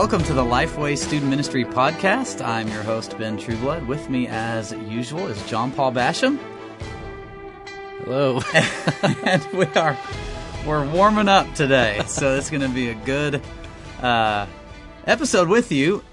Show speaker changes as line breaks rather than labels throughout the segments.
Welcome to the Lifeway Student Ministry Podcast. I'm your host, Ben Trueblood. With me, as usual, is John Paul Basham.
Hello.
and we are we're warming up today, so it's going to be a good uh, episode with you.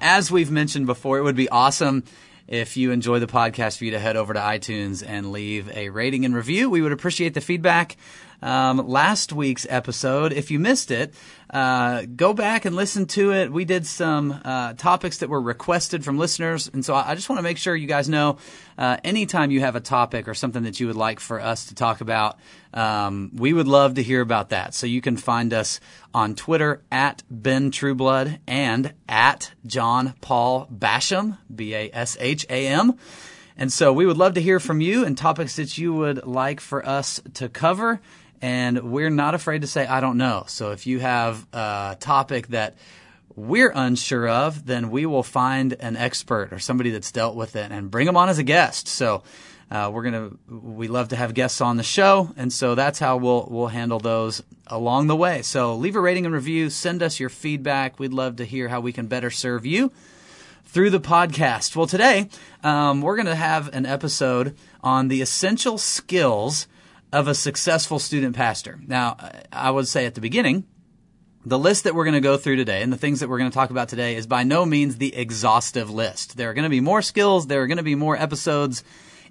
As we've mentioned before, it would be awesome if you enjoy the podcast for you to head over to iTunes and leave a rating and review. We would appreciate the feedback um, last week's episode. If you missed it, uh, go back and listen to it. We did some uh, topics that were requested from listeners, and so I just want to make sure you guys know uh, anytime you have a topic or something that you would like for us to talk about, um, we would love to hear about that. So you can find us on Twitter at Ben Trueblood and at John Paul Basham, B A S H A M. And so we would love to hear from you and topics that you would like for us to cover and we're not afraid to say, I don't know. So if you have a topic that we're unsure of, then we will find an expert or somebody that's dealt with it and bring them on as a guest. So uh, we're gonna we love to have guests on the show, and so that's how we'll we'll handle those along the way. So leave a rating and review, send us your feedback. We'd love to hear how we can better serve you through the podcast. Well, today um, we're going to have an episode on the essential skills of a successful student pastor. Now, I would say at the beginning, the list that we're going to go through today and the things that we're going to talk about today is by no means the exhaustive list. There are going to be more skills, there are going to be more episodes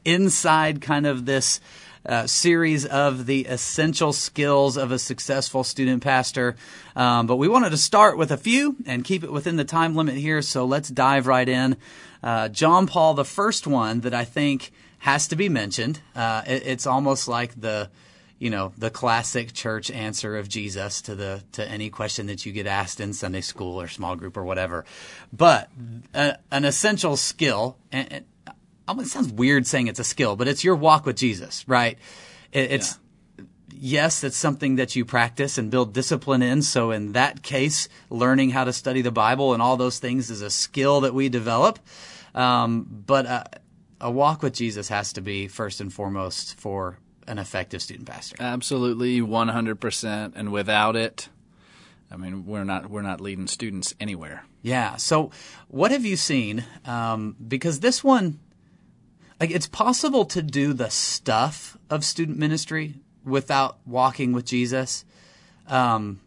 inside kind of this uh, series of the essential skills of a successful student pastor. Um, but we wanted to start with a few and keep it within the time limit here. So let's dive right in. Uh, John Paul, the first one that I think has to be mentioned. Uh, it, it's almost like the you know the classic church answer of Jesus to the to any question that you get asked in Sunday school or small group or whatever. But uh, an essential skill, and, and, it sounds weird saying it's a skill, but it's your walk with Jesus, right? It, it's yeah. yes, it's something that you practice and build discipline in. So in that case, learning how to study the Bible and all those things is a skill that we develop. Um, but uh, a walk with Jesus has to be first and foremost for an effective student pastor.
Absolutely, one hundred percent. And without it, I mean, we're not we're not leading students anywhere.
Yeah. So, what have you seen? Um, because this one, like, it's possible to do the stuff of student ministry without walking with Jesus. Um,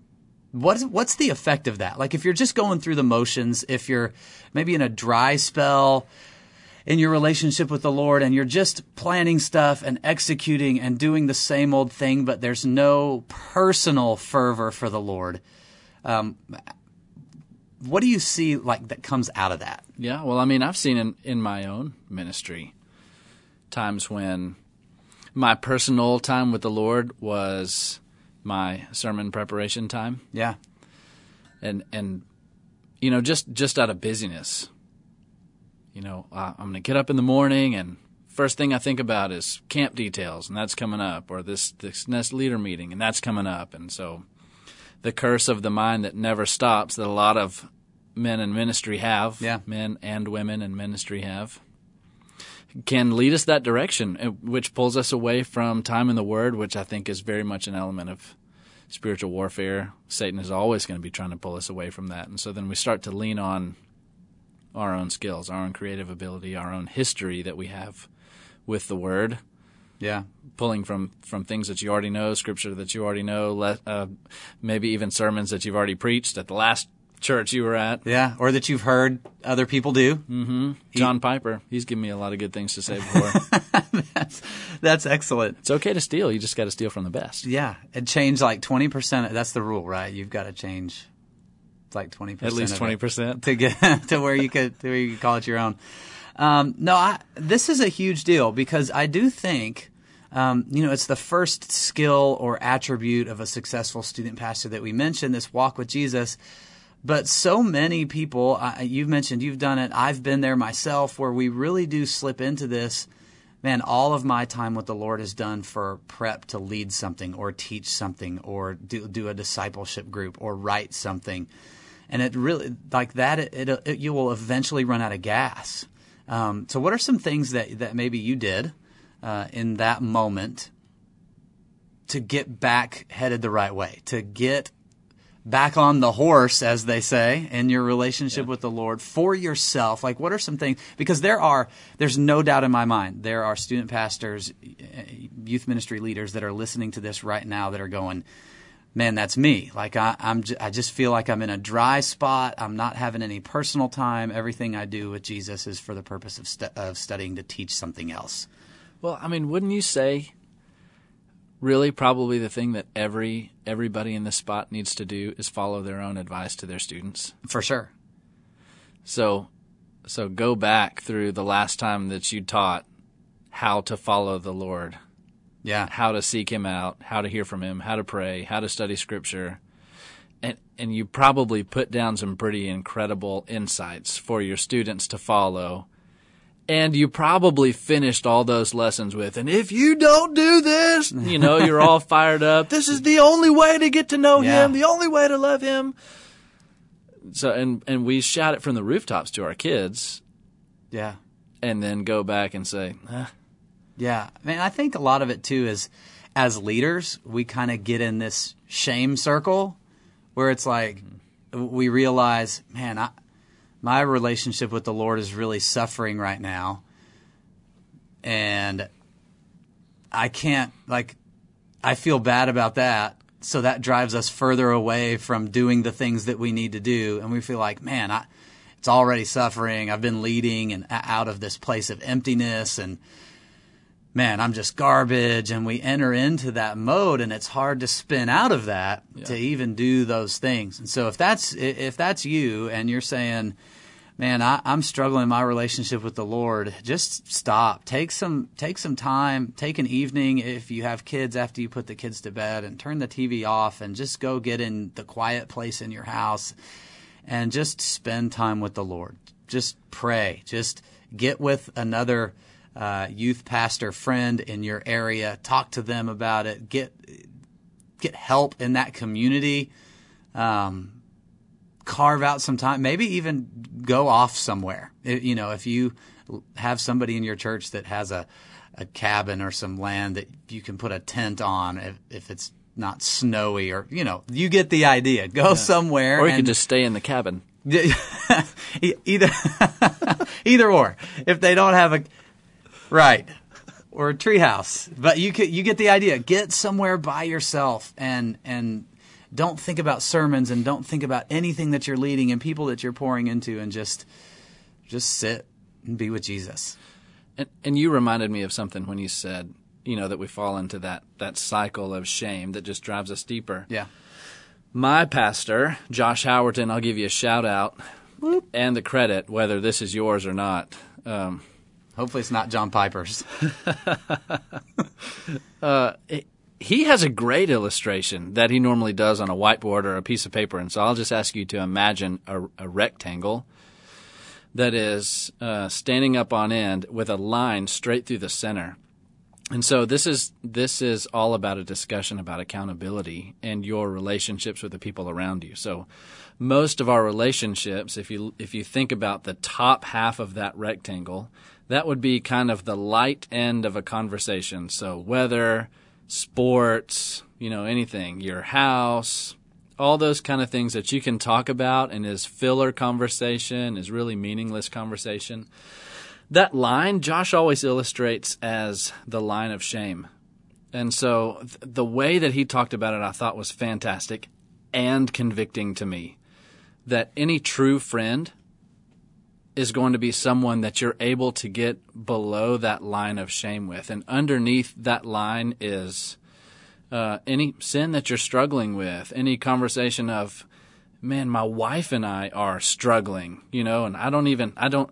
what is, what's the effect of that? Like, if you're just going through the motions, if you're maybe in a dry spell in your relationship with the Lord and you're just planning stuff and executing and doing the same old thing, but there's no personal fervor for the Lord. Um, what do you see like that comes out of that?
Yeah, well, I mean, I've seen in, in my own ministry times when my personal time with the Lord was my sermon preparation time.
Yeah.
And and you know, just just out of busyness you know, uh, I'm going to get up in the morning and first thing I think about is camp details and that's coming up or this this next leader meeting and that's coming up and so the curse of the mind that never stops that a lot of men in ministry have,
yeah.
men and women in ministry have can lead us that direction uh, which pulls us away from time in the word which I think is very much an element of spiritual warfare. Satan is always going to be trying to pull us away from that. And so then we start to lean on our own skills, our own creative ability, our own history that we have with the Word.
Yeah,
pulling from from things that you already know, scripture that you already know, let, uh, maybe even sermons that you've already preached at the last church you were at.
Yeah, or that you've heard other people do.
Mm-hmm. John Piper, he's given me a lot of good things to say before.
that's, that's excellent.
It's okay to steal. You just got to steal from the best.
Yeah, and change like twenty percent. That's the rule, right? You've got to change like twenty percent.
At least twenty percent
to get to where you could to where you could call it your own. Um, no, I, this is a huge deal because I do think. Um, you know, it's the first skill or attribute of a successful student pastor that we mentioned, this walk with Jesus. But so many people, uh, you've mentioned, you've done it, I've been there myself, where we really do slip into this. Man, all of my time with the Lord is done for prep to lead something or teach something or do, do a discipleship group or write something and it really like that. It, it, it you will eventually run out of gas. Um, so, what are some things that that maybe you did uh, in that moment to get back headed the right way, to get back on the horse, as they say, in your relationship with the Lord for yourself? Like, what are some things? Because there are, there's no doubt in my mind, there are student pastors, eh, youth ministry leaders that are listening to this right now that are going, man, that's me. Like I, I'm, j- I just feel like I'm in a dry spot. I'm not having any personal time. Everything I do with Jesus is for the purpose of, stu- of studying to teach something else.
Well, I mean, wouldn't you say really probably the thing that every everybody in this spot needs to do is follow their own advice to their students?
For sure.
So so go back through the last time that you taught how to follow the Lord,
Yeah.
how to seek him out, how to hear from him, how to pray, how to study scripture. And and you probably put down some pretty incredible insights for your students to follow. And you probably finished all those lessons with, and if you don't do this, you know, you're all fired up. This is the only way to get to know
Yeah.
him, the only way to love him. So, and, and we shout it from the rooftops to our kids
Yeah.
and then go back and say, "Ah,
Yeah. I mean, I think a lot of it too is as leaders, we kind of get in this shame circle where it's like we realize, man, I, my relationship with the Lord is really suffering right now. And I can't, like, I feel bad about that. So that drives us further away from doing the things that we need to do. And we feel like, man, I, it's already suffering. I've been leading and out of this place of emptiness and, man, I'm just garbage. And we enter into that mode and it's hard to spin out of that to even do those things. And so if that's, if that's you and you're saying, man, I, I'm struggling in my relationship with the Lord, just stop. Take some, take some time, take an evening if you have kids after you put the kids to bed and turn the TV off and just go get in the quiet place in your house and just spend time with the Lord. Just pray. Just get with another uh, youth pastor friend in your area. Talk to them about it. Get get help in that community. Um, carve out some time. Maybe even go off somewhere. It- you know, if you have somebody in your church that has a a cabin or some land that you can put a tent on if, if it's not snowy or you know you get the idea go somewhere
or you
and-
could just stay in the cabin.
Either either or if they don't have a right or a treehouse but you could, you get the idea get somewhere by yourself and and don't think about sermons and don't think about anything that you're leading and people that you're pouring into and just just sit and be with Jesus
And, and you reminded me of something when you said, you know, that we fall into that, that cycle of shame that just drives us deeper.
yeah
My pastor, Josh Howerton, I'll give you a shout out and the credit, whether this is yours or not. Um,
hopefully it's not John Piper's
he has a great illustration that he normally does on a whiteboard or a piece of paper. And so I'll just ask you to imagine a, a rectangle that is uh, standing up on end with a line straight through the center. And so this is this is all about a discussion about accountability and your relationships with the people around you. So most of our relationships, if you if you think about the top half of that rectangle, that would be kind of the light end of a conversation. So weather, sports, you know, anything, your house, all those kind of things that you can talk about and is filler conversation, is really meaningless conversation. That line, Josh always illustrates as the line of shame. And so th- the way that he talked about it, I thought was fantastic and convicting to me. That any true friend is going to be someone that you're able to get below that line of shame with. And underneath that line is uh, any sin that you're struggling with, any conversation of, man, my wife and I are struggling, you know, and I don't even, I don't,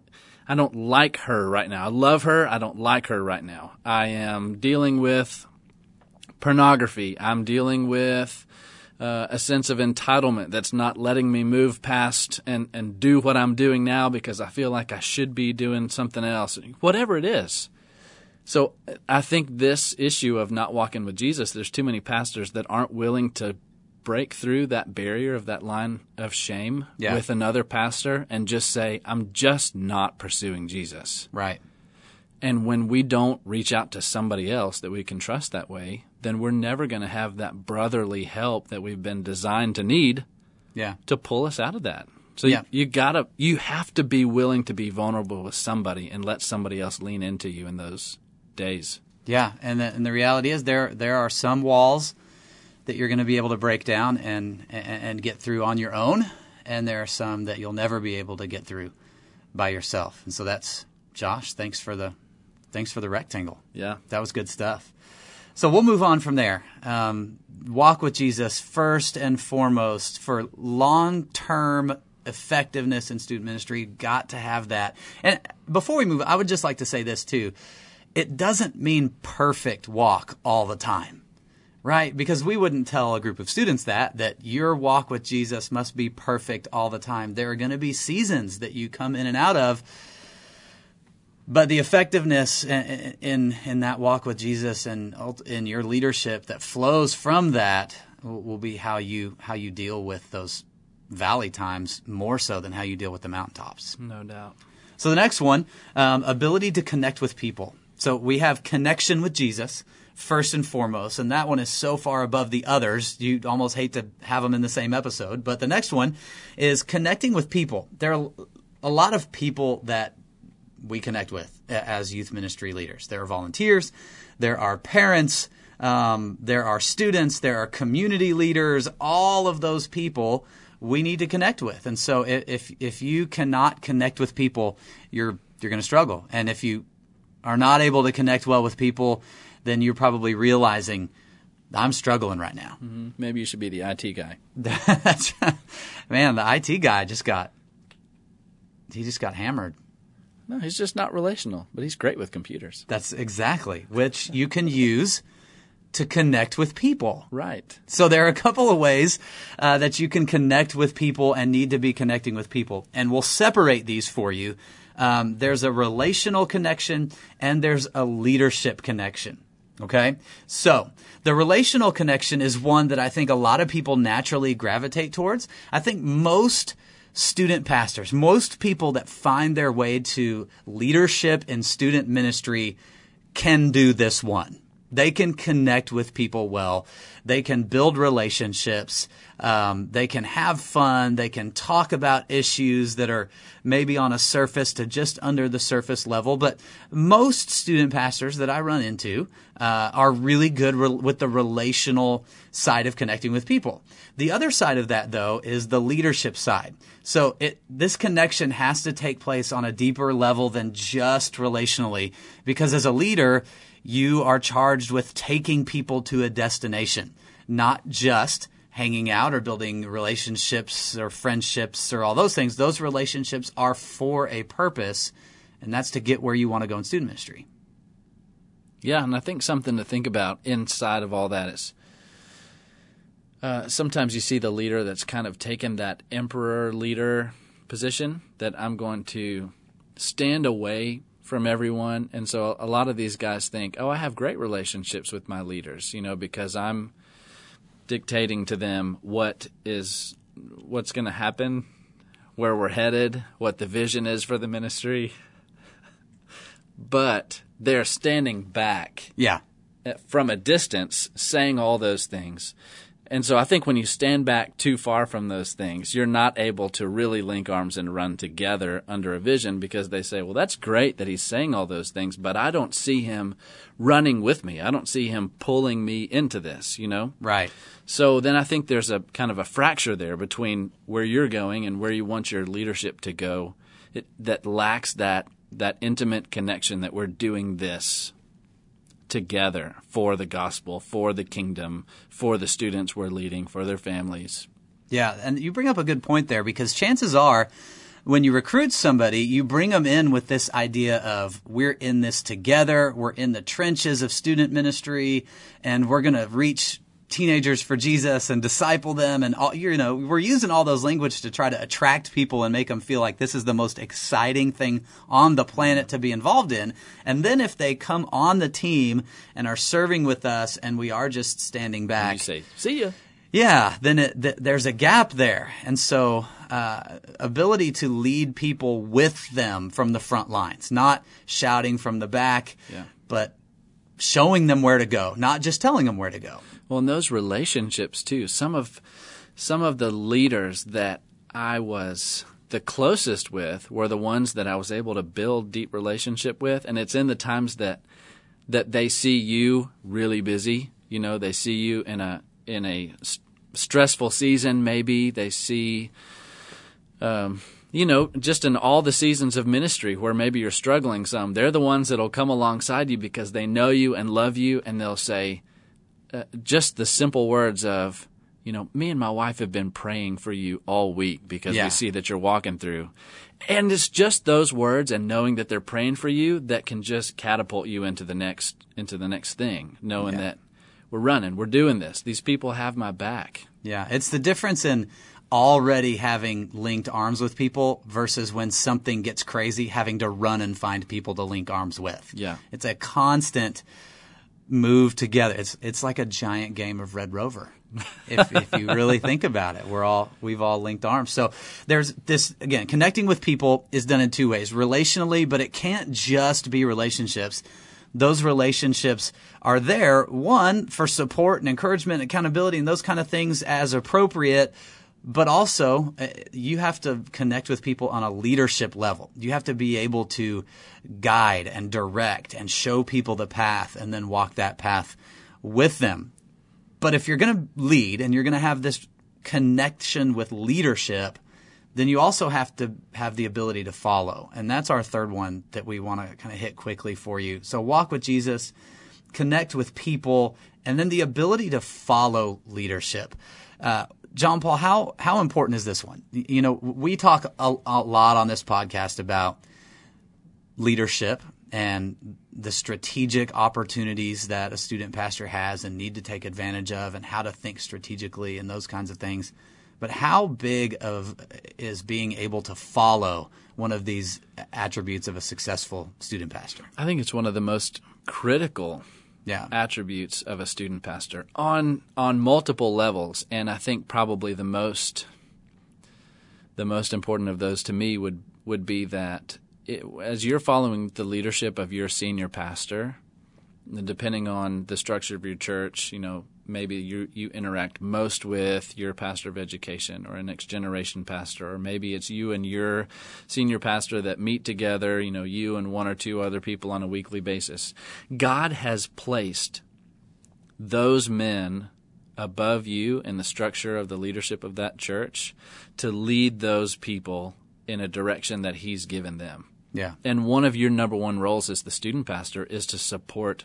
I don't like her right now. I love her. I don't like her right now. I am dealing with pornography. I'm dealing with uh, a sense of entitlement that's not letting me move past and, and do what I'm doing now because I feel like I should be doing something else. Whatever it is. So I think this issue of not walking with Jesus, there's too many pastors that aren't willing to break through that barrier of that line of shame
Yeah.
with another pastor and just say, I'm just not pursuing Jesus.
right
And when we don't reach out to somebody else that we can trust that way, then we're never going to have that brotherly help that we've been designed to need
Yeah.
to pull us out of that. So
Yeah.
you, you gotta, you have to be willing to be vulnerable with somebody and let somebody else lean into you in those days.
Yeah, and the, and the reality is there there are some walls that you're going to be able to break down and, and and get through on your own, and there are some that you'll never be able to get through by yourself. And so that's Josh. Thanks for the thanks for the rectangle.
Yeah.
That was good stuff. So we'll move on from there. Um, walk with Jesus first and foremost for long term effectiveness in student ministry. Got to have that. And before we move, I would just like to say this too. It doesn't mean perfect walk all the time. Right? Because we wouldn't tell a group of students that, that your walk with Jesus must be perfect all the time. There are going to be seasons that you come in and out of but the effectiveness in, in in that walk with Jesus and in your leadership that flows from that will, be how you how you deal with those valley times more so than how you deal with the mountaintops.
No doubt.
So the next one, um, ability to connect with people. So we have connection with Jesus first and foremost, and that one is so far above the others. You almost hate to have them in the same episode. But the next one is connecting with people. There are a lot of people that we connect with as youth ministry leaders. There are volunteers, there are parents, um, there are students, there are community leaders. All of those people we need to connect with. And so if if you cannot connect with people, you're you're going to struggle. And if you are not able to connect well with people, then you're probably realizing I'm struggling right now.
Maybe you should be the IT guy.
That's man, the IT guy just got he just got hammered.
No, he's just not relational, but he's great with computers.
That's exactly which you can use to connect with people.
Right.
So there are a couple of ways uh, that you can connect with people and need to be connecting with people, and we'll separate these for you. Um, there's a relational connection and there's a leadership connection. Okay, so the relational connection is one that I think a lot of people naturally gravitate towards. I think most student pastors, most people that find their way to leadership in student ministry can do this one. They can connect with people well. They can build relationships. Um, they can have fun. They can talk about issues that are maybe on a surface to just under the surface level. But most student pastors that I run into uh, are really good re- with the relational side of connecting with people. The other side of that, though, is the leadership side. So it, this connection has to take place on a deeper level than just relationally, because as a leader, you are charged with taking people to a destination, not just hanging out or building relationships or friendships or all those things. Those relationships are for a purpose, and that's to get where you want to go in student ministry.
Yeah, and I think something to think about inside of all that is uh, sometimes you see the leader that's kind of taken that emperor leader position that I'm going to stand away from everyone. And so a lot of these guys think, oh, I have great relationships with my leaders, you know, because I'm dictating to them what is what's going to happen, where we're headed, what the vision is for the ministry. But they're standing back
Yeah.
from a distance saying all those things. And so I think when you stand back too far from those things, you're not able to really link arms and run together under a vision because they say, well, that's great that he's saying all those things, but I don't see him running with me. I don't see him pulling me into this, you know?
Right.
So then I think there's a kind of a fracture there between where you're going and where you want your leadership to go it, that lacks that that intimate connection that we're doing this together for the gospel, for the kingdom, for the students we're leading, for their families.
Yeah, and you bring up a good point there because chances are when you recruit somebody, you bring them in with this idea of we're in this together, we're in the trenches of student ministry, and we're going to reach teenagers for Jesus and disciple them and all you know we're using all those language to try to attract people and make them feel like this is the most exciting thing on the planet to be involved in and then if they come on the team and are serving with us and we are just standing back
You say, "See ya."
yeah, then it, th- there's a gap there. And so, uh, ability to lead people with them from the front lines, not shouting from the back,
Yeah.
but showing them where to go, not just telling them where to go.
Well, in those relationships too, some of some of the leaders that I was the closest with were the ones that I was able to build deep relationship with, and it's in the times that that they see you really busy. You know, they see you in a in a s- stressful season. Maybe they see, um, you know, just in all the seasons of ministry where maybe you're struggling some. They're the ones that'll come alongside you because they know you and love you, and they'll say uh, just the simple words of, you know, me and my wife have been praying for you all week because
Yeah.
we see that you're walking through. And it's just those words and knowing that they're praying for you that can just catapult you into the next into the next thing, knowing
Yeah.
that we're running, we're doing this. These people have my back.
Yeah, it's the difference in already having linked arms with people versus when something gets crazy, having to run and find people to link arms with.
Yeah.
It's a constant move together. It's it's like a giant game of Red Rover. if, if you really think about it, we're all we've all linked arms. So there's this again, connecting with people is done in two ways: relationally, but it can't just be relationships. Those relationships are there one for support and encouragement, accountability, and those kind of things as appropriate. But also, uh, you have to connect with people on a leadership level. You have to be able to guide and direct and show people the path and then walk that path with them. But if you're going to lead and you're going to have this connection with leadership, then you also have to have the ability to follow. And that's our third one that we want to kind of hit quickly for you. So walk with Jesus, connect with people, and then the ability to follow leadership. Uh, John Paul, how, how important is this one? You know, we talk a, a lot on this podcast about leadership and the strategic opportunities that a student pastor has and need to take advantage of and how to think strategically and those kinds of things. But how big of is being able to follow one of these attributes of a successful student pastor?
I think it's one of the most critical
Yeah.
attributes of a student pastor on on multiple levels and I think probably the most the most important of those to me would would be that it, as you're following the leadership of your senior pastor depending on the structure of your church you know maybe you you interact most with your pastor of education or a next generation pastor or maybe it's you and your senior pastor that meet together you know you and one or two other people on a weekly basis god has placed those men above you in the structure of the leadership of that church to lead those people in a direction that he's given them
Yeah.
and one of your number one roles as the student pastor is to support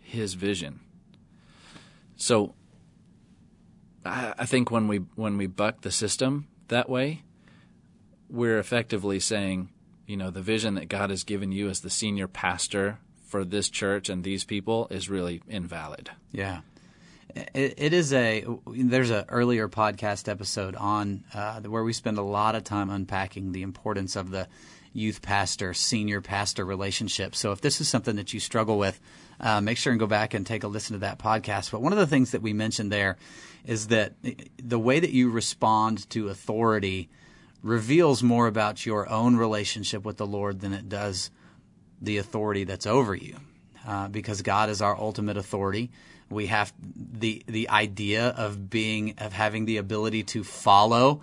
his vision. So I, I think when we when we buck the system that way, we're effectively saying, you know, the vision that God has given you as the senior pastor for this church and these people is really invalid.
Yeah. It, it is a there's an earlier podcast episode on uh, where we spend a lot of time unpacking the importance of the youth pastor senior pastor relationship. So if this is something that you struggle with, uh, make sure and go back and take a listen to that podcast. But one of the things that we mentioned there is that the way that you respond to authority reveals more about your own relationship with the Lord than it does the authority that's over you, uh, because God is our ultimate authority. We have the the idea of being of having the ability to follow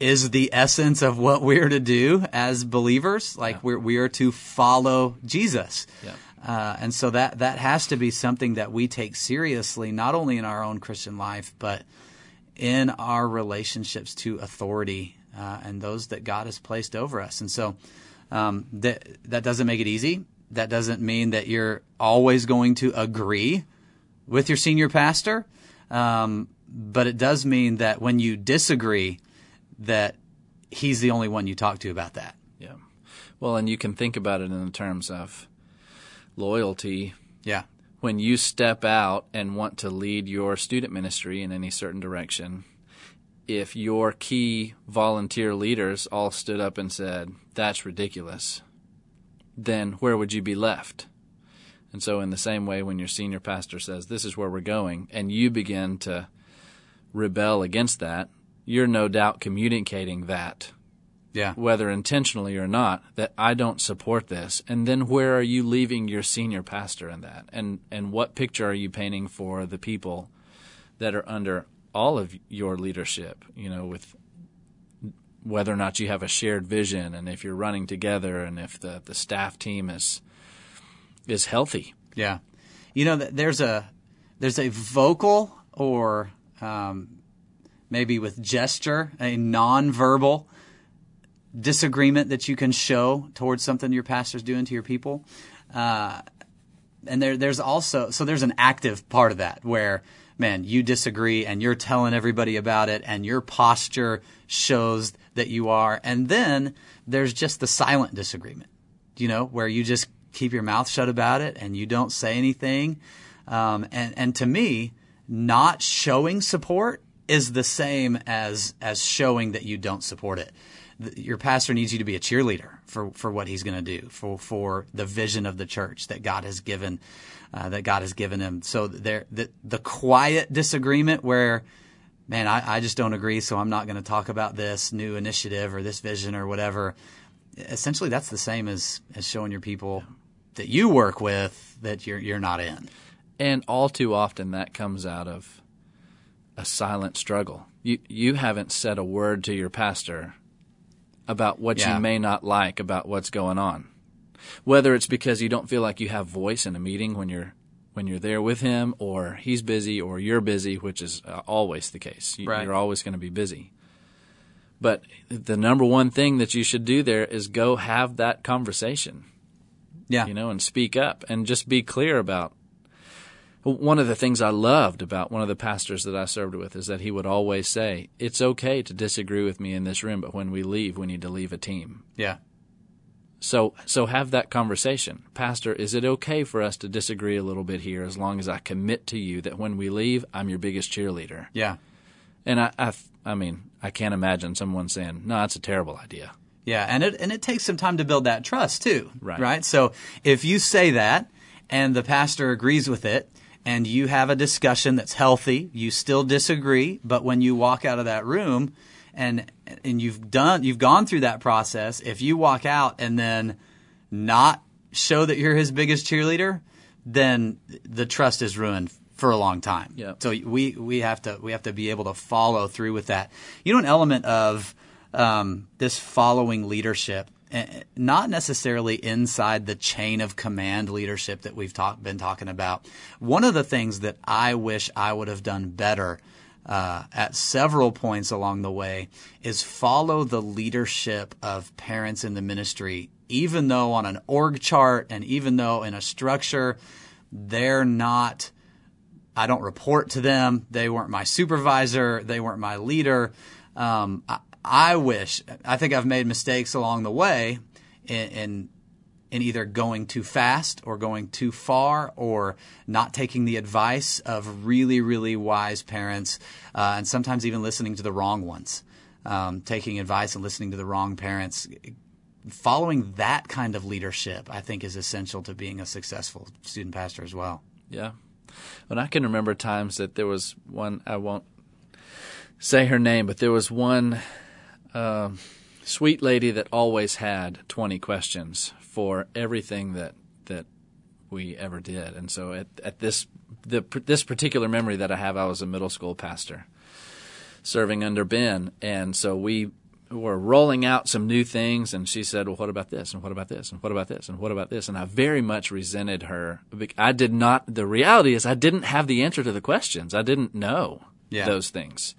is the essence of what we're to do as believers. Like we're we are to follow Jesus.
Yeah.
Uh, and so that that has to be something that we take seriously, not only in our own Christian life, but in our relationships to authority uh, and those that God has placed over us. And so um, that that doesn't make it easy. That doesn't mean that you're always going to agree with your senior pastor, um, but it does mean that when you disagree, that he's the only one you talk to about that.
Yeah. Well, and you can think about it in terms of loyalty
Yeah.
when you step out and want to lead your student ministry in any certain direction, if your key volunteer leaders all stood up and said, that's ridiculous, then where would you be left? And so, in the same way, when your senior pastor says, this is where we're going, and you begin to rebel against that, you're no doubt communicating that
Yeah.
whether intentionally or not, that I don't support this. And then where are you leaving your senior pastor in that? And and what picture are you painting for the people that are under all of your leadership, you know, with whether or not you have a shared vision and if you're running together and if the, the staff team is is healthy.
Yeah, you know, there's a there's a vocal or um, maybe with gesture, a nonverbal disagreement that you can show towards something your pastor's doing to your people. Uh, and there, there's also so there's an active part of that where man you disagree and you're telling everybody about it and your posture shows that you are and then there's just the silent disagreement you know where you just keep your mouth shut about it and you don't say anything um, and and to me not showing support is the same as as showing that you don't support it your pastor needs you to be a cheerleader for, for what he's going to do for for the vision of the church that God has given uh, that God has given him. So there the the quiet disagreement where man I, I just don't agree so I'm not going to talk about this new initiative or this vision or whatever. Essentially, that's the same as as showing your people that you work with that you're you're not in.
And all too often that comes out of a silent struggle. You you haven't said a word to your pastor about what yeah. you may not like about what's going on. Whether it's because you don't feel like you have voice in a meeting when you're when you're there with him, or he's busy, or you're busy, which is uh, always the case. You,
right.
You're always going to be busy. But the number one thing that you should do there is go have that conversation.
Yeah.
You know, and speak up and just be clear about one of the things I loved about one of the pastors that I served with is that he would always say, "It's okay to disagree with me in this room, but when we leave, we need to leave a team."
Yeah.
So so have that conversation. Pastor, is it okay for us to disagree a little bit here as long as I commit to you that when we leave, I'm your biggest cheerleader?
Yeah.
And I I, I mean, I can't imagine someone saying, "No, that's a terrible idea."
Yeah, and it and it takes some time to build that trust too.
Right.
Right? So if you say that and the pastor agrees with it, and you have a discussion that's healthy, you still disagree, but when you walk out of that room and and you've done you've gone through that process, if you walk out and then not show that you're his biggest cheerleader, then the trust is ruined for a long time.
Yeah.
So we we have to we have to be able to follow through with that. You know, an element of um, this following leadership not necessarily inside the chain of command leadership that we've talk, been talking about. One of the things that I wish I would have done better uh, at several points along the way is follow the leadership of parents in the ministry, even though on an org chart and even though in a structure, they're not. I don't report to them. They weren't my supervisor. They weren't my leader. Um, I wish, I think I've made mistakes along the way in, in, in either going too fast or going too far or not taking the advice of really, really wise parents uh, and sometimes even listening to the wrong ones. Um, taking advice and listening to the wrong parents. Following that kind of leadership, I think, is essential to being a successful student pastor as well.
Yeah. And I can remember times that there was one, I won't say her name, but there was one uh, sweet lady that always had 20 questions for everything that that we ever did. And so at, at this the this particular memory that I have, I was a middle school pastor serving under Ben, and so we were rolling out some new things, and she said, "Well, what about this? And what about this? And what about this? And what about this?" And I very much resented her. I did not. The reality is, I didn't have the answer to the questions. I didn't know
yeah.
those things.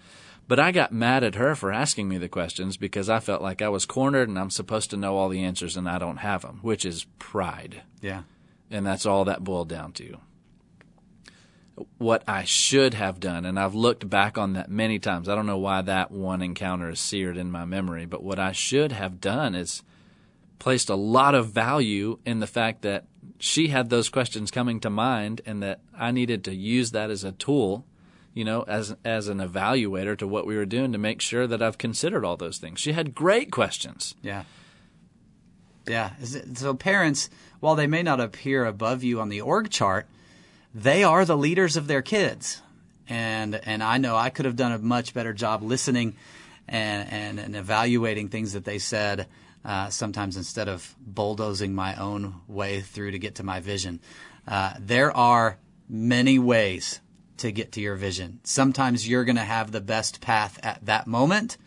But I got mad at her for asking me the questions because I felt like I was cornered and I'm supposed to know all the answers and I don't have them, which is pride.
Yeah.
And that's all that boiled down to. What I should have done, and I've looked back on that many times. I don't know why that one encounter is seared in my memory, but what I should have done is placed a lot of value in the fact that she had those questions coming to mind and that I needed to use that as a tool you know, as as an evaluator to what we were doing to make sure that I've considered all those things. She had great questions.
Yeah. Yeah. So parents, while they may not appear above you on the org chart, they are the leaders of their kids. And and I know I could have done a much better job listening and and, and evaluating things that they said. Uh, sometimes instead of bulldozing my own way through to get to my vision, uh, there are many ways to get to your vision. Sometimes you're going to have the best path at that moment,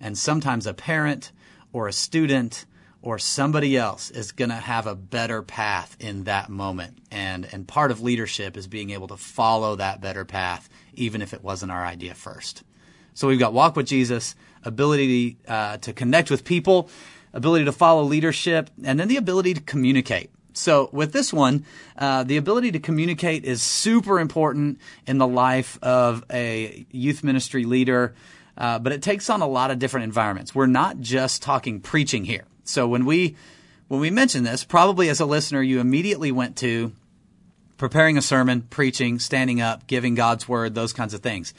and sometimes a parent or a student or somebody else is going to have a better path in that moment. And and part of leadership is being able to follow that better path even if it wasn't our idea first. So we've got walk with Jesus, ability uh, to connect with people, ability to follow leadership, and then the ability to communicate. So with this one, uh, the ability to communicate is super important in the life of a youth ministry leader. Uh, but it takes on a lot of different environments. We're not just talking preaching here. So when we when we mention this, probably as a listener, you immediately went to preparing a sermon, preaching, standing up, giving God's word, those kinds of things.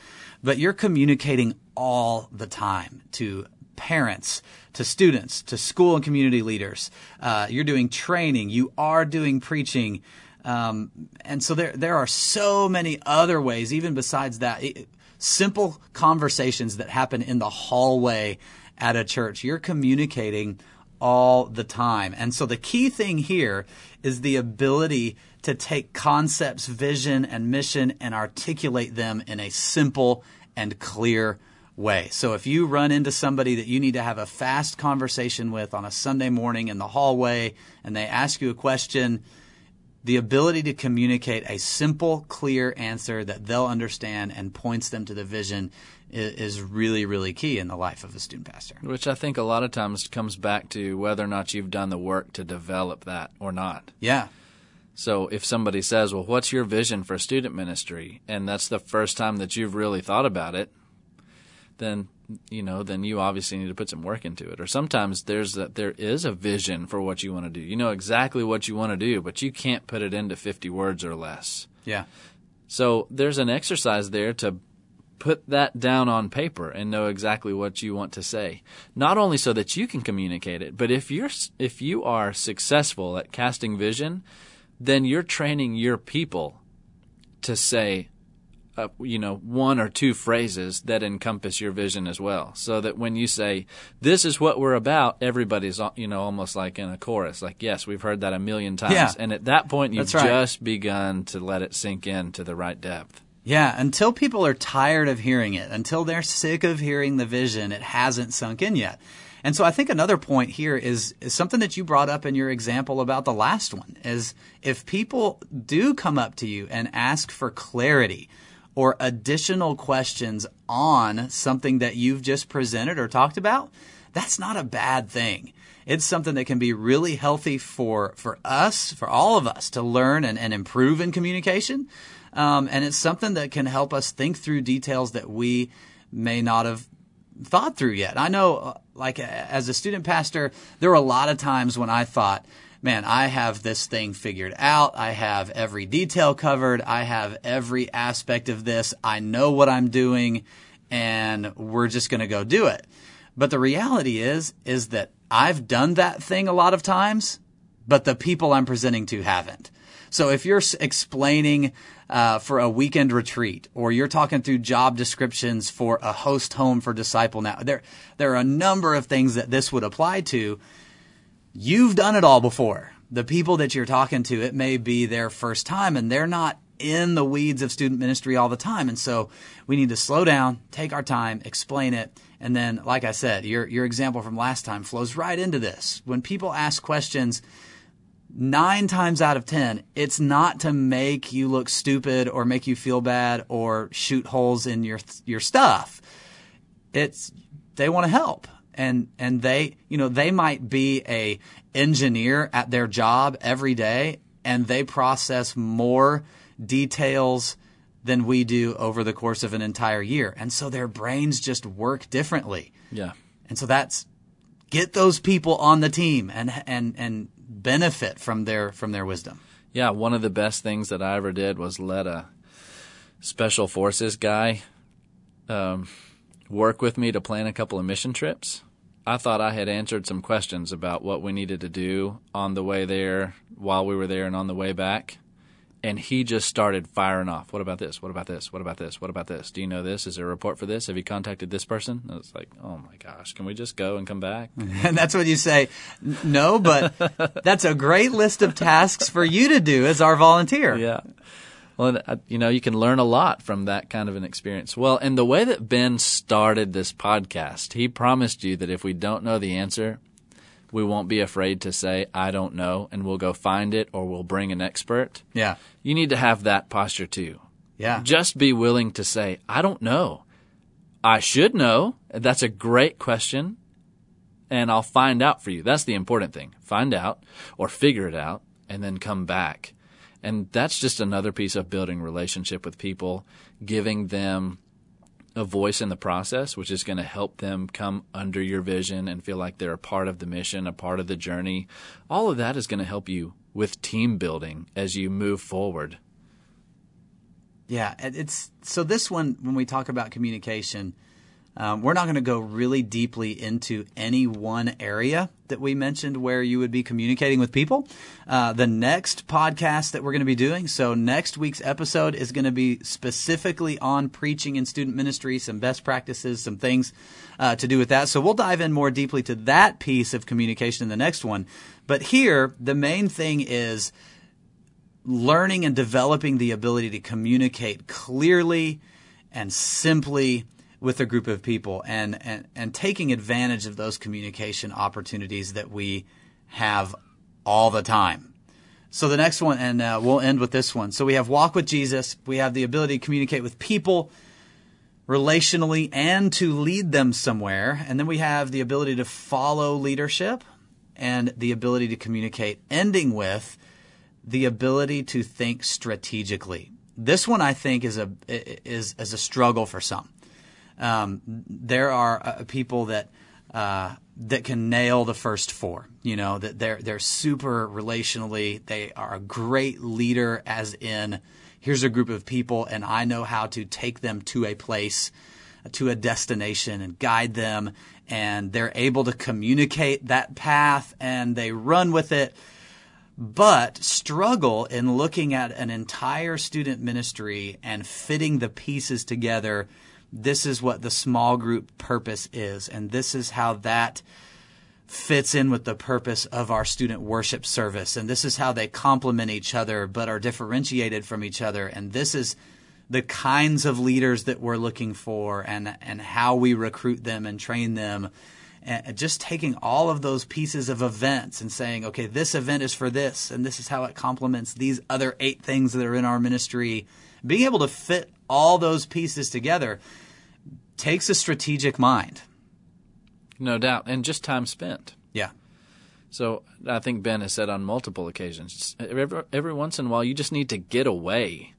But you're communicating all the time to parents, to students, to school and community leaders. Uh, you're doing training. You are doing preaching. Um, and so there, there are so many other ways, even besides that. It, simple conversations that happen in the hallway at a church. You're communicating all the time. And so the key thing here is the ability to take concepts, vision, and mission and articulate them in a simple and clear way. So if you run into somebody that you need to have a fast conversation with on a Sunday morning in the hallway and they ask you a question, the ability to communicate a simple, clear answer that they'll understand and points them to the vision is, really, really key in the life of a student pastor.
Which I think a lot of times comes back to whether or not you've done the work to develop that or not.
Yeah.
So if somebody says, "Well, what's your vision for student ministry?" and that's the first time that you've really thought about it, then you know, then you obviously need to put some work into it. Or sometimes there's a, there is a vision for what you want to do. You know exactly what you want to do, but you can't put it into 50 words or less.
Yeah.
So there's an exercise there to put that down on paper and know exactly what you want to say. Not only so that you can communicate it, but if you're if you are successful at casting vision, then you're training your people to say uh, you know one or two phrases that encompass your vision as well. So that when you say this is what we're about everybody's uh, you know almost like in a chorus. Like yes we've heard that a million times.
Yeah.
and at that point you've
right.
just begun to let it sink in to the right depth.
Yeah. Until people are tired of hearing it until they're sick of hearing the vision it hasn't sunk in yet. And so I think another point here is, is something that you brought up in your example about the last one is if people do come up to you and ask for clarity or additional questions on something that you've just presented or talked about, that's not a bad thing. It's something that can be really healthy for, for us, for all of us to learn and, and improve in communication. Um, and it's something that can help us think through details that we may not have thought through yet. I know, uh, like, as a student pastor, there were a lot of times when I thought, man, I have this thing figured out. I have every detail covered. I have every aspect of this. I know what I'm doing and we're just going to go do it. But the reality is, is that I've done that thing a lot of times, but the people I'm presenting to haven't. So if you're explaining uh, for a weekend retreat, or you're talking through job descriptions for a host home for disciple now, there there are a number of things that this would apply to. You've done it all before. The people that you're talking to, it may be their first time and they're not in the weeds of student ministry all the time. And so we need to slow down, take our time, explain it. And then, like I said, your, your example from last time flows right into this. When people ask questions, nine times out of ten, it's not to make you look stupid or make you feel bad or shoot holes in your, your stuff. It's, they want to help and and they you know they might be a engineer at their job every day and they process more details than we do over the course of an entire year. And so their brains just work differently.
Yeah.
And so that's get those people on the team and and and benefit from their from their wisdom.
Yeah one of the best things that i ever did was let a special forces guy um, work with me to plan a couple of mission trips. I thought I had answered some questions about what we needed to do on the way there, while we were there, and on the way back. And he just started firing off. What about this? What about this? What about this? What about this? Do you know this? Is there a report for this? Have you contacted this person? And it's like, oh my gosh, can we just go and come back?
And that's what you say. No, but that's a great list of tasks for you to do as our volunteer.
Yeah. Well, uh, you know, you can learn a lot from that kind of an experience. Well, and the way that Ben started this podcast, he promised you that if we don't know the answer, we won't be afraid to say, I don't know, and we'll go find it or we'll bring an expert.
Yeah.
You need to have that posture too.
Yeah.
Just be willing to say, I don't know. I should know. That's a great question. And I'll find out for you. That's the important thing. Find out or figure it out and then come back. And that's just another piece of building relationship with people, giving them a voice in the process, which is going to help them come under your vision and feel like they're a part of the mission, a part of the journey. All of that is going to help you with team building as you move forward.
Yeah, it's so this one when we talk about communication, um, we're not going to go really deeply into any one area that we mentioned where you would be communicating with people. Uh, the next podcast that we're going to be doing, so next week's episode is going to be specifically on preaching in student ministry, some best practices, some things uh, to do with that. So we'll dive in more deeply to that piece of communication in the next one. But here, the main thing is learning and developing the ability to communicate clearly and simply with a group of people and, and, and taking advantage of those communication opportunities that we have all the time. So the next one, and uh, we'll end with this one. So we have walk with Jesus. We have the ability to communicate with people relationally and to lead them somewhere. And then we have the ability to follow leadership and the ability to communicate, ending with the ability to think strategically. This one I think is a is is a struggle for some. Um, there are uh, people that uh, that can nail the first four. You know that they're they're super relationally. They are a great leader, as in here's a group of people, and I know how to take them to a place, to a destination, and guide them. And they're able to communicate that path, and they run with it but struggle in looking at an entire student ministry and fitting the pieces together this is what the small group purpose is, and this is how that fits in with the purpose of our student worship service. And this is how they complement each other but are differentiated from each other. And this is the kinds of leaders that we're looking for and, and how we recruit them and train them. And just taking all of those pieces of events and saying, okay, this event is for this, and this is how it complements these other eight things that are in our ministry. Being able to fit all those pieces together takes a strategic mind.
No doubt. And just time spent.
Yeah.
So I think Ben has said on multiple occasions every, every once in a while, you just need to get away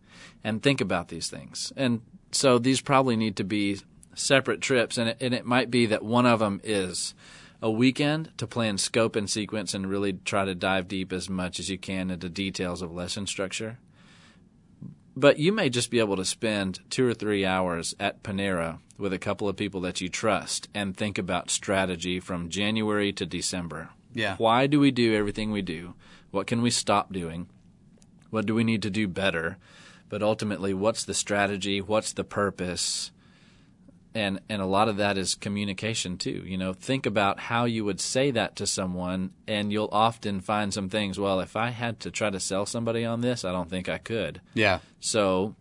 and think about these things. And so these probably need to be separate trips. And it, and it might be that one of them is a weekend to plan scope and sequence and really try to dive deep as much as you can into details of lesson structure. But you may just be able to spend two or three hours at Panera with a couple of people that you trust and think about strategy from January to December.
Yeah.
Why do we do everything we do? What can we stop doing? What do we need to do better? But ultimately, what's the strategy? What's the purpose? And and a lot of that is communication too you know. Think about how you would say that to someone and you'll often find some things well if i had to try to sell somebody on this i don't think i could.
Yeah.
So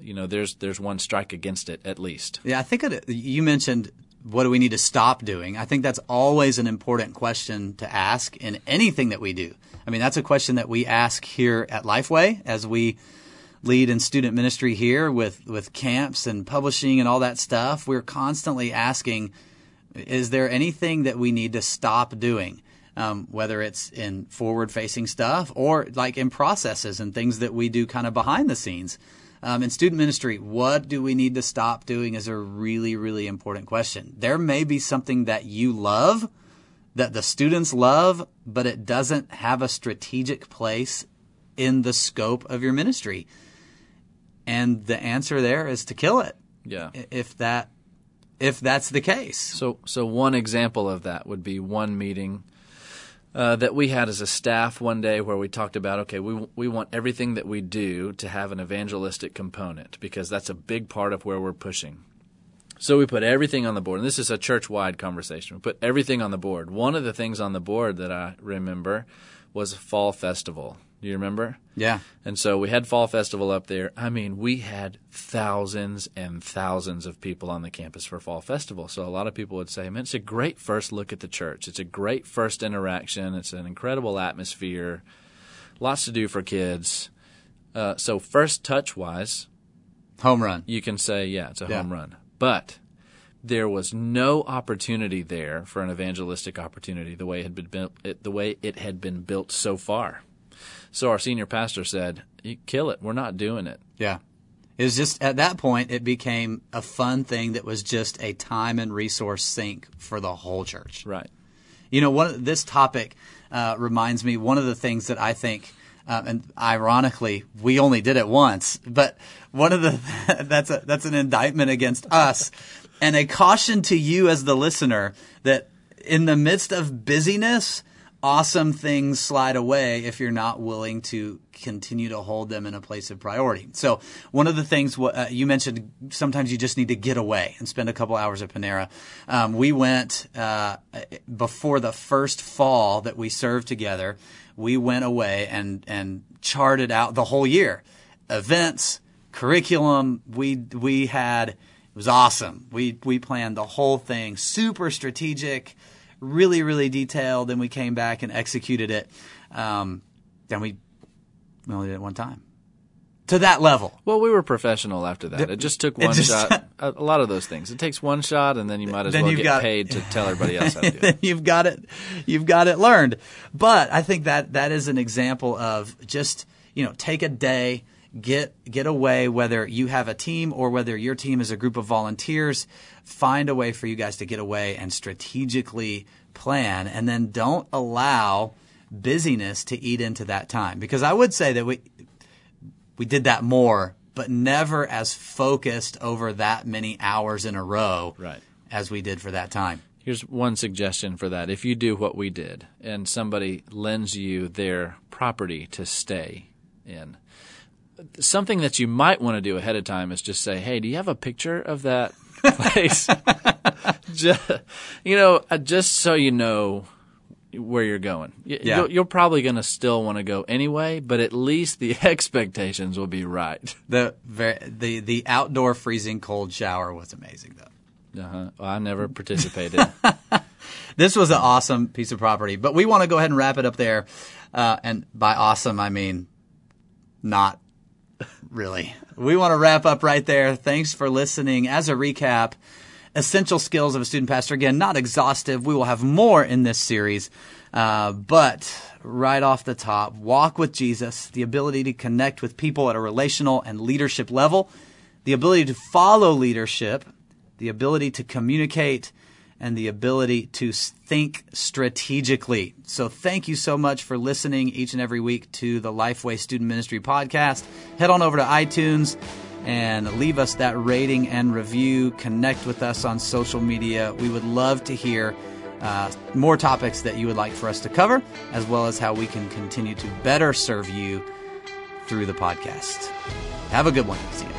you know there's there's one strike against it at least.
Yeah i think it, you mentioned what do we need to stop doing? I think that's always an important question to ask in anything that we do. I mean that's a question that we ask here at lifeway as we lead in student ministry here with, with camps and publishing and all that stuff, we're constantly asking, is there anything that we need to stop doing? Um, whether it's in forward facing stuff or like in processes and things that we do kind of behind the scenes. Um, in student ministry, what do we need to stop doing is a really, really important question. There may be something that you love, that the students love, but it doesn't have a strategic place in the scope of your ministry. And the answer there is to kill it.
Yeah.
If that if that's the case.
So so one example of that would be one meeting uh, that we had as a staff one day where we talked about okay we we want everything that we do to have an evangelistic component because that's a big part of where we're pushing. So we put everything on the board, and this is a church-wide conversation. We put everything on the board. One of the things on the board that I remember was fall festival Do you remember?
Yeah.
And so we had Fall Festival up there. I mean, we had thousands and thousands of people on the campus for Fall Festival. So a lot of people would say, man, it's a great first look at the church. It's a great first interaction. It's an incredible atmosphere. Lots to do for kids. Uh, so first touch wise,
Home run.
you can say, yeah, it's a
Yeah.
home run. But there was no opportunity there for an evangelistic opportunity the way it had been built, it, the way it had been built so far. So our senior pastor said, "You kill it. We're not doing it."
Yeah. It was just at that point it became a fun thing that was just a time and resource sink for the whole church.
Right.
You know, one this topic uh, reminds me one of the things that I think, um, and ironically, we only did it once, but one of the that's a that's an indictment against us, and a caution to you as the listener that in the midst of busyness, awesome things slide away if you're not willing to continue to hold them in a place of priority. So one of the things uh, you mentioned, sometimes you just need to get away and spend a couple hours at Panera. Um, we went uh, before the first fall that we served together. We went away and and charted out the whole year, events, curriculum. We we had it was awesome. We we planned the whole thing, super strategic, really really detailed. Then we came back and executed it. Um, then we we only did it one time to that level.
Well, we were professional after that. It just took one
just-
shot. A, lot of those things. It takes one shot, and then you might as well get
got-
paid to tell everybody else how to do it.
then you've got it you've got it learned but i think that that is an example of just you know take a day get get away whether you have a team or whether your team is a group of volunteers find a way for you guys to get away and strategically plan and then don't allow busyness to eat into that time because i would say that we we did that more but never as focused over that many hours in a row
Right.
as we did for that time
Here's one suggestion for that. If you do what we did and somebody lends you their property to stay in, something that you might want to do ahead of time is just say, hey, do you have a picture of that place? just, you know, uh, just so you know where you're going.
Yeah.
You're, probably going to still want to go anyway, but at least the expectations will be right.
The the the outdoor freezing cold shower was amazing though.
Uh-huh. Well, I never participated.
This was an awesome piece of property, but we want to go ahead and wrap it up there. Uh, and by awesome, I mean not really. We want to wrap up right there. Thanks for listening. As a recap, essential skills of a student pastor. Again, not exhaustive. We will have more in this series. Uh, but right off the top, walk with Jesus, the ability to connect with people at a relational and leadership level, the ability to follow leadership, the ability to communicate, and the ability to think strategically. So, thank you so much for listening each and every week to the Lifeway Student Ministry podcast. Head on over to iTunes and leave us that rating and review. Connect with us on social media. We would love to hear uh, more topics that you would like for us to cover, as well as how we can continue to better serve you through the podcast. Have a good one. See you.